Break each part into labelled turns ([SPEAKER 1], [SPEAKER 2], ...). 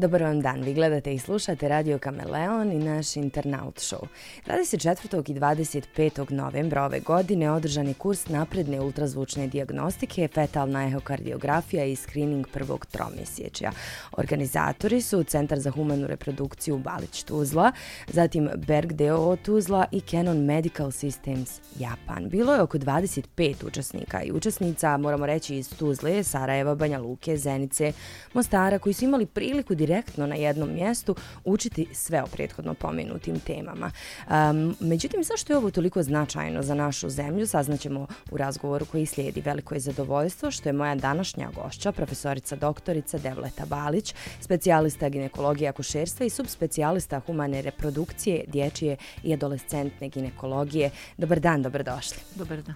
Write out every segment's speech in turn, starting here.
[SPEAKER 1] Dobar vam dan, vi gledate i slušate Radio Kameleon i naš Internaut Show. 24. i 25. novembra ove godine održan je kurs napredne ultrazvučne diagnostike, fetalna ehokardiografija i screening prvog tromjesečja. Organizatori su Centar za humanu reprodukciju Balić Tuzla, zatim Berg Deo Tuzla i Canon Medical Systems Japan. Bilo je oko 25 učesnika i učesnica, moramo reći, iz Tuzle, Sarajeva, Banja Luke, Zenice, Mostara, koji su imali priliku dir direktno na jednom mjestu učiti sve o prethodno pomenutim temama. međutim, zašto je ovo toliko značajno za našu zemlju, saznaćemo u razgovoru koji slijedi. Veliko je zadovoljstvo što je moja današnja gošća, profesorica doktorica Devleta Balić, specijalista ginekologije akušerstva i subspecijalista humane reprodukcije, dječje i adolescentne ginekologije. Dobar
[SPEAKER 2] dan,
[SPEAKER 1] dobrodošli.
[SPEAKER 2] Dobar
[SPEAKER 1] dan.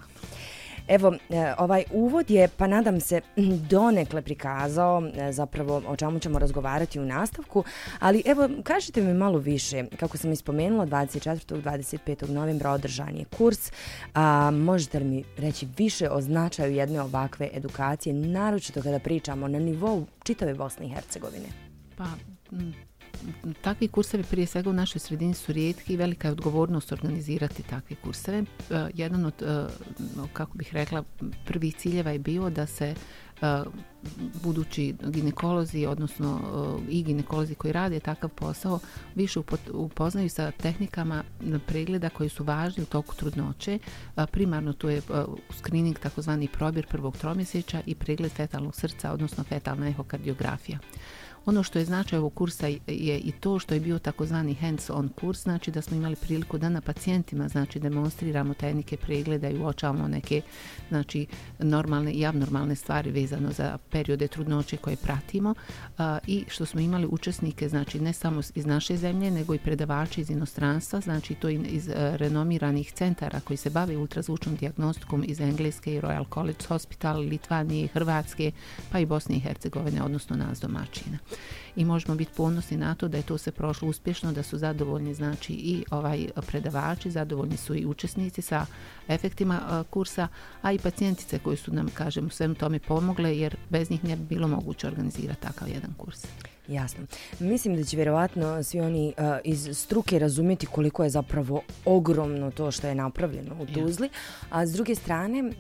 [SPEAKER 1] Evo, e, ovaj uvod je, pa nadam se, mm, donekle prikazao e, zapravo o čemu ćemo razgovarati u nastavku, ali evo, kažite mi malo više, kako sam ispomenula, 24. 25. novembra održan je kurs, a, možete li mi reći više o značaju jedne ovakve edukacije, naročito kada pričamo na nivou čitave Bosne i Hercegovine?
[SPEAKER 2] Pa, takvi kursevi prije svega u našoj sredini su rijetki i velika je odgovornost organizirati takve kurseve. E, jedan od, e, kako bih rekla, prvih ciljeva je bio da se E, budući ginekolozi, odnosno e, i ginekolozi koji rade takav posao, više upoznaju sa tehnikama pregleda koji su važni u toku trudnoće. E, primarno tu je screening, takozvani probir prvog tromjeseća i pregled fetalnog srca, odnosno fetalna ehokardiografija. Ono što je značaj ovog kursa je i to što je bio takozvani hands-on kurs, znači da smo imali priliku da na pacijentima znači demonstriramo tehnike pregleda i uočavamo neke znači normalne i abnormalne stvari vezane za periode trudnoće koje pratimo i što smo imali učesnike znači ne samo iz naše zemlje nego i predavači iz inostranstva znači to iz e, renomiranih centara koji se bave ultrazvučnom dijagnostikom iz Engleske i Royal College Hospital, Litvanije, Hrvatske pa i Bosne i Hercegovine odnosno nas domaćina i možemo biti ponosni na to da je to se prošlo uspješno, da su zadovoljni znači i ovaj predavači, zadovoljni su i učesnici sa efektima kursa, a i pacijentice koji su nam, kažem, u svem tome pomogle, jer bez njih ne bi bilo moguće organizirati takav jedan kurs.
[SPEAKER 1] Jasno. Mislim da će vjerovatno svi oni e, iz struke razumjeti koliko je zapravo ogromno to što je napravljeno u Tuzli, a s druge strane e,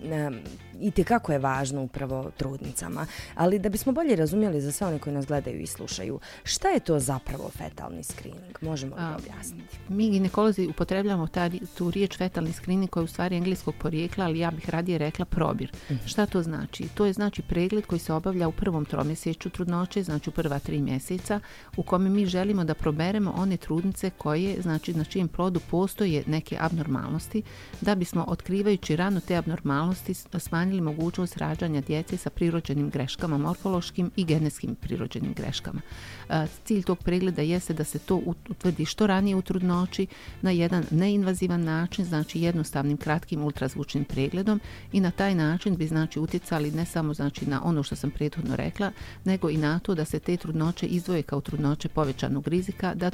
[SPEAKER 1] itekako i kako je važno upravo trudnicama. Ali da bismo bolje razumjeli za sve one koji nas gledaju i slušaju, šta je to zapravo fetalni screening? Možemo li objasniti?
[SPEAKER 2] Mi ginekolozi upotrebljamo ta, tu riječ fetalni screening koja je u stvari engleskog porijekla, ali ja bih radije rekla probir. Mhm. Šta to znači? To je znači pregled koji se obavlja u prvom tromjesečju trudnoće, znači u prva tri mjeseca u kome mi želimo da proberemo one trudnice koje, znači na čijem plodu postoje neke abnormalnosti, da bismo otkrivajući rano te abnormalnosti smanjili mogućnost rađanja djece sa prirođenim greškama, morfološkim i genetskim prirođenim greškama. E, cilj tog pregleda jeste da se to utvrdi što ranije u trudnoći na jedan neinvazivan način, znači jednostavnim kratkim ultrazvučnim pregledom i na taj način bi znači utjecali ne samo znači na ono što sam prethodno rekla, nego i na to da se te trudnoće izdvoje kao trudnoće povećanog rizika da e,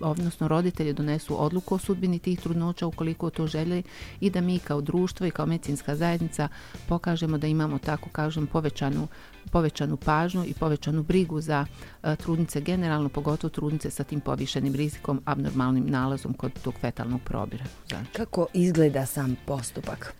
[SPEAKER 2] odnosno roditelji donesu odluku o sudbini tih trudnoća ukoliko to žele i da mi kao društvo i kao medicinska zajednica pokažemo da imamo tako kažem povećanu, povećanu pažnju i povećanu brigu za e, trudnice generalno, pogotovo trudnice sa tim povišenim rizikom, abnormalnim nalazom kod tog fetalnog probira.
[SPEAKER 1] Kako izgleda sam postupak?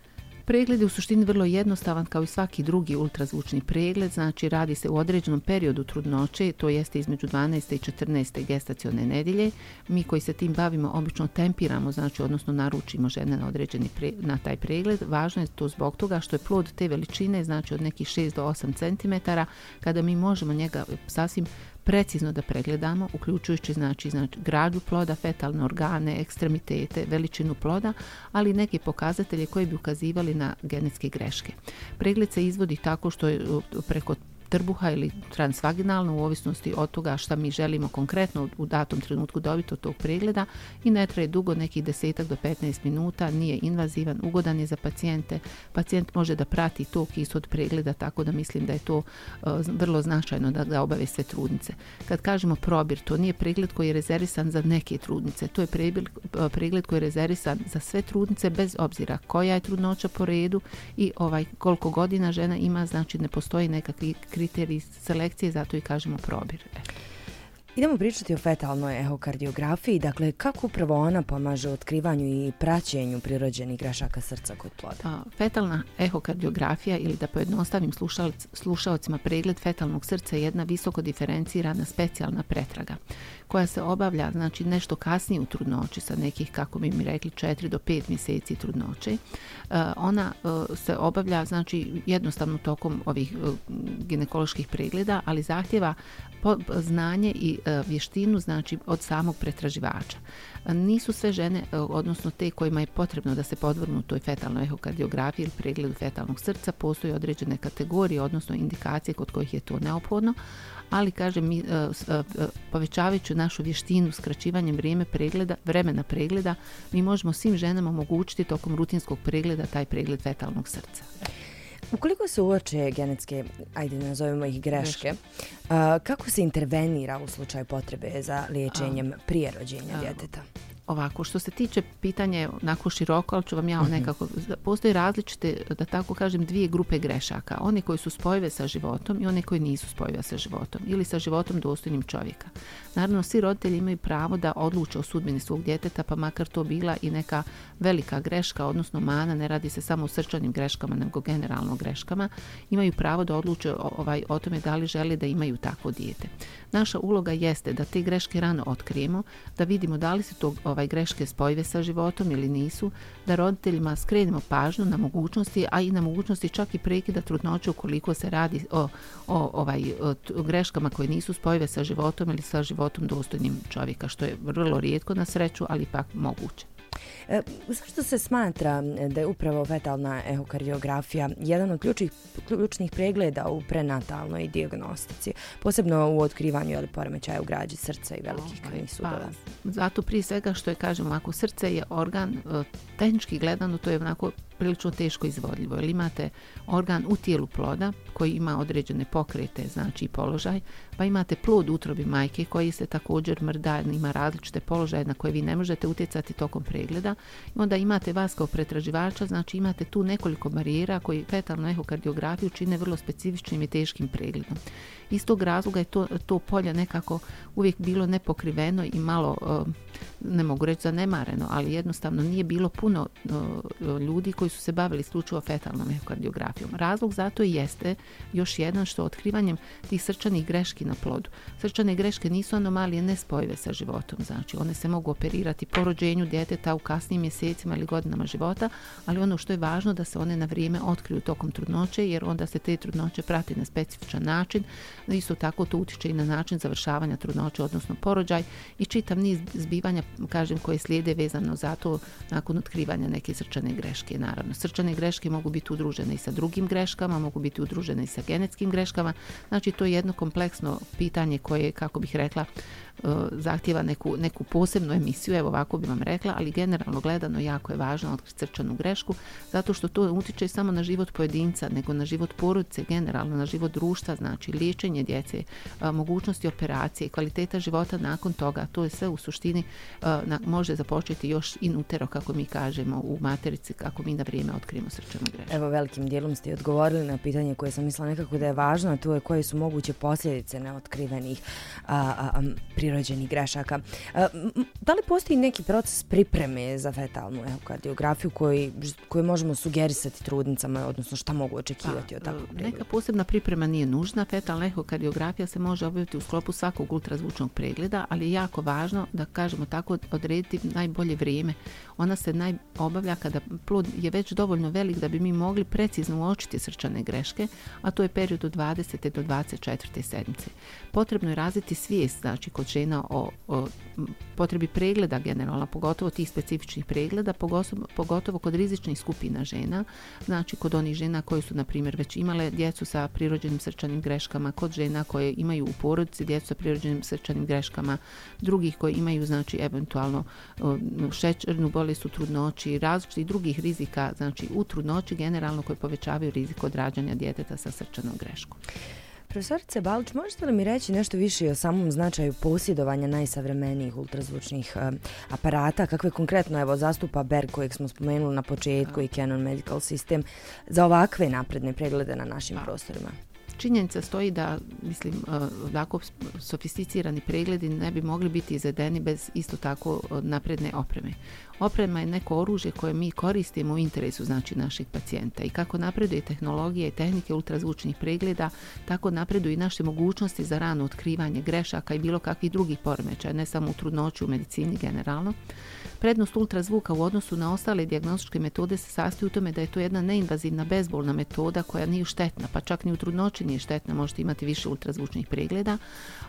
[SPEAKER 2] Pregled je u suštini vrlo jednostavan kao i svaki drugi ultrazvučni pregled, znači radi se u određenom periodu trudnoće, to jeste između 12. i 14. gestacione nedjelje. Mi koji se tim bavimo obično tempiramo, znači odnosno naručimo žene na određeni na taj pregled. Važno je to zbog toga što je plod te veličine, znači od nekih 6 do 8 cm, kada mi možemo njega sasvim precizno da pregledamo, uključujući znači, znači građu ploda, fetalne organe, ekstremitete, veličinu ploda, ali i neke pokazatelje koji bi ukazivali na genetske greške. Pregled se izvodi tako što je preko trbuha ili transvaginalno u ovisnosti od toga šta mi želimo konkretno u datom trenutku dobiti od tog pregleda i ne traje dugo nekih desetak do 15 minuta, nije invazivan, ugodan je za pacijente. Pacijent može da prati tok od pregleda tako da mislim da je to e, vrlo značajno da ga obave sve trudnice. Kad kažemo probir, to nije pregled koji je rezervisan za neke trudnice, to je e, pregled koji je rezervisan za sve trudnice bez obzira koja je trudnoća po redu i ovaj koliko godina žena ima, znači ne postoji nekakvi kriterij selekcije, zato i kažemo probir.
[SPEAKER 1] Idemo pričati o fetalnoj ehokardiografiji, dakle kako upravo ona pomaže u otkrivanju i praćenju prirođenih grašaka srca kod ploda?
[SPEAKER 2] Pa, fetalna ehokardiografija ili da pojednostavim slušalcima pregled fetalnog srca je jedna visoko diferencirana specijalna pretraga koja se obavlja znači nešto kasnije u trudnoći sa nekih kako bi mi rekli 4 do 5 mjeseci trudnoće. E, ona e, se obavlja znači jednostavno tokom ovih e, ginekoloških pregleda, ali zahtjeva znanje i E, vještinu znači od samog pretraživača. Nisu sve žene, e, odnosno te kojima je potrebno da se podvrgnu toj fetalnoj ehokardiografiji ili pregledu fetalnog srca, postoje određene kategorije, odnosno indikacije kod kojih je to neophodno, ali kažem mi e, povećavajući našu vještinu skraćivanjem vrijeme pregleda, vremena pregleda, mi možemo svim ženama omogućiti tokom rutinskog pregleda taj pregled fetalnog srca.
[SPEAKER 1] Ukoliko se uoče genetske, ajde nazovemo ih greške, kako se intervenira u slučaju potrebe za liječenjem prije rođenja djeteta?
[SPEAKER 2] ovako, što se tiče pitanje onako široko, ali ću vam ja mhm. nekako, postoji različite, da tako kažem, dvije grupe grešaka. One koji su spojive sa životom i one koji nisu spojive sa životom ili sa životom dostojnim čovjeka. Naravno, svi roditelji imaju pravo da odluče o sudbini svog djeteta, pa makar to bila i neka velika greška, odnosno mana, ne radi se samo o srčanim greškama, nego generalno greškama, imaju pravo da odluče o, ovaj, o tome da li žele da imaju takvo dijete. Naša uloga jeste da te greške rano otkrijemo, da vidimo da li se to ovaj, greške spojive sa životom ili nisu, da roditeljima skrenemo pažnju na mogućnosti, a i na mogućnosti čak i prekida trudnoće ukoliko se radi o, o ovaj, o greškama koje nisu spojive sa životom ili sa životom dostojnim čovjeka, što je vrlo rijetko na sreću, ali ipak moguće
[SPEAKER 1] zašto e, se smatra e, da je upravo fetalna ehokardiografija jedan od ključnih, pregleda u prenatalnoj dijagnostici, posebno u otkrivanju ili poremećaja u građi srca i velikih ovaj, krvnih pa sudova?
[SPEAKER 2] zato prije svega što je, kažem, ako srce je organ, e, tehnički gledano, to je onako prilično teško izvodljivo jer imate organ u tijelu ploda koji ima određene pokrete, znači položaj, pa imate plod utrobi majke koji se također mrda, ima različite položaje na koje vi ne možete utjecati tokom pregleda. I onda imate vas kao pretraživača, znači imate tu nekoliko barijera koji fetalnu ehokardiografiju čine vrlo specifičnim i teškim pregledom. Iz tog razloga je to, to polje nekako uvijek bilo nepokriveno i malo ne mogu reći zanemareno, ali jednostavno nije bilo puno ljudi koji su se bavili isključivo fetalnom kardiografijom. Razlog za to jeste još jedan što otkrivanjem tih srčanih greški na plodu. Srčane greške nisu anomalije nespojive sa životom, znači one se mogu operirati po rođenju djeteta u kasnim mjesecima ili godinama života, ali ono što je važno da se one na vrijeme otkriju tokom trudnoće jer onda se te trudnoće prati na specifičan način, isto tako to utječe i na način završavanja trudnoće odnosno porođaj i čitav niz istraživanja, kažem, koje slijede vezano za to nakon otkrivanja neke srčane greške, naravno. Srčane greške mogu biti udružene i sa drugim greškama, mogu biti udružene i sa genetskim greškama. Znači, to je jedno kompleksno pitanje koje, kako bih rekla, e, zahtjeva neku, neku posebnu emisiju, evo ovako bih vam rekla, ali generalno gledano jako je važno otkriti srčanu grešku, zato što to utiče samo na život pojedinca, nego na život porodice, generalno na život društva, znači liječenje djece, e, mogućnosti operacije, kvaliteta života nakon toga, to je sve u suštini Eh, može započeti još in utero, kako mi kažemo, u materici, kako mi na vrijeme otkrijemo srčanu grešku.
[SPEAKER 1] Evo, velikim dijelom ste odgovorili na pitanje koje sam mislila nekako da je važno, a to je koje su moguće posljedice neotkrivenih a, a, prirođenih grešaka. Eh, da li postoji neki proces pripreme za fetalnu kardiografiju koji, možemo sugerisati trudnicama, odnosno šta mogu očekivati pa, od takvog eh,
[SPEAKER 2] Neka posebna priprema nije nužna, fetalna ehokardiografija se može obaviti u sklopu svakog ultrazvučnog pregleda, ali je jako važno da kažem tako odrediti najbolje vrijeme. Ona se naj obavlja kada plod je već dovoljno velik da bi mi mogli precizno uočiti srčane greške, a to je period od 20. do 24. sedmice. Potrebno je razviti svijest znači, kod žena o, potrebi pregleda generala, pogotovo tih specifičnih pregleda, pogotovo, kod rizičnih skupina žena, znači kod onih žena koje su, na primjer, već imale djecu sa prirođenim srčanim greškama, kod žena koje imaju u porodici djecu sa prirođenim srčanim greškama, drugih koji imaju znači znači eventualno šećernu bolest u trudnoći, različitih drugih rizika znači u trudnoći generalno koji povećavaju rizik odrađanja rađanja djeteta sa srčanom greškom.
[SPEAKER 1] Profesorice Balč možete li mi reći nešto više o samom značaju posjedovanja najsavremenijih ultrazvučnih e, aparata? Kakve konkretno evo zastupa Berg kojeg smo spomenuli na početku i Canon Medical System za ovakve napredne preglede na našim prostorima?
[SPEAKER 2] Činjenica stoji da, mislim, e, ovako sofisticirani pregledi ne bi mogli biti izvedeni bez isto tako e, napredne opreme. Oprema je neko oružje koje mi koristimo u interesu znači, naših pacijenta i kako napreduje tehnologije i tehnike ultrazvučnih pregleda, tako napreduju i naše mogućnosti za rano otkrivanje grešaka i bilo kakvih drugih poremećaja, ne samo u trudnoću, u medicini generalno. Prednost ultrazvuka u odnosu na ostale dijagnostičke metode se sastoji u tome da je to jedna neinvazivna bezbolna metoda koja nije štetna, pa čak ni u trudnoći nije štetna, možete imati više ultrazvučnih pregleda.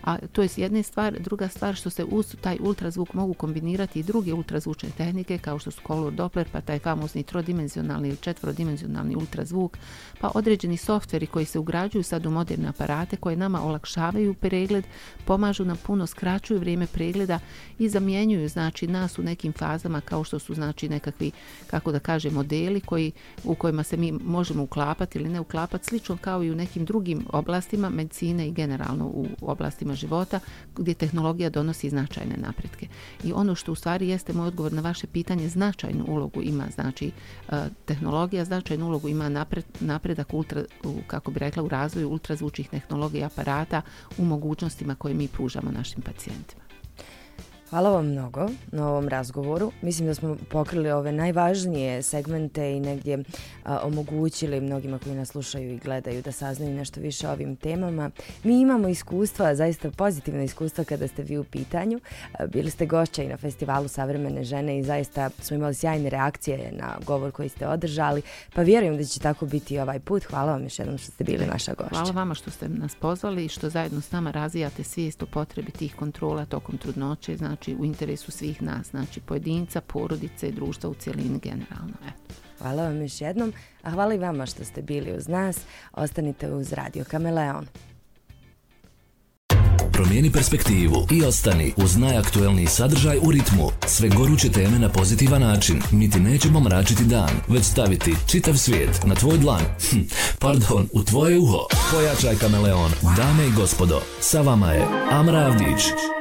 [SPEAKER 2] A to je jedna stvar, druga stvar što se uz taj ultrazvuk mogu kombinirati i druge ultrazvučne tehnike kao što su kolor Doppler, pa taj famozni trodimenzionalni ili četvrodimenzionalni ultrazvuk, pa određeni softveri koji se ugrađuju sad u moderne aparate koje nama olakšavaju pregled, pomažu nam puno, skraćuju vrijeme pregleda i zamjenjuju znači nas u nekim fazama kao što su znači nekakvi kako da kažem modeli koji, u kojima se mi možemo uklapati ili ne uklapati slično kao i u nekim drugim oblastima medicine i generalno u oblastima života gdje tehnologija donosi značajne napretke. I ono što u stvari jeste moj odgovor na vaše pitanje značajnu ulogu ima znači e, tehnologija značajnu ulogu ima napredak ultra, kako bi rekla u razvoju ultrazvučnih tehnologija i aparata u mogućnostima koje mi pružamo našim pacijentima.
[SPEAKER 1] Hvala vam mnogo na ovom razgovoru. Mislim da smo pokrili ove najvažnije segmente i negdje omogućili mnogima koji nas slušaju i gledaju da saznaju nešto više o ovim temama. Mi imamo iskustva, zaista pozitivna iskustva kada ste vi u pitanju. bili ste gošća i na festivalu Savremene žene i zaista smo imali sjajne reakcije na govor koji ste održali. Pa vjerujem da će tako biti ovaj put. Hvala vam još jednom što ste bili naša gošća.
[SPEAKER 2] Hvala
[SPEAKER 1] vama
[SPEAKER 2] što ste nas pozvali i što zajedno s nama razvijate svijest o potrebi tih kontrola tokom trudnoće. Znači znači u interesu svih nas, znači pojedinca, porodice i društva u cjelini generalno. Eto.
[SPEAKER 1] Hvala vam još jednom, a hvala i vama što ste bili uz nas. Ostanite uz Radio Kameleon.
[SPEAKER 3] Promijeni perspektivu i ostani uz najaktuelniji sadržaj u ritmu. Sve goruće teme na pozitivan način. Mi ti nećemo mračiti dan, već staviti čitav svijet na tvoj dlan. Hm, pardon, u tvoje uho. Pojačaj kameleon. Dame i gospodo, sa vama je Amra Avdić.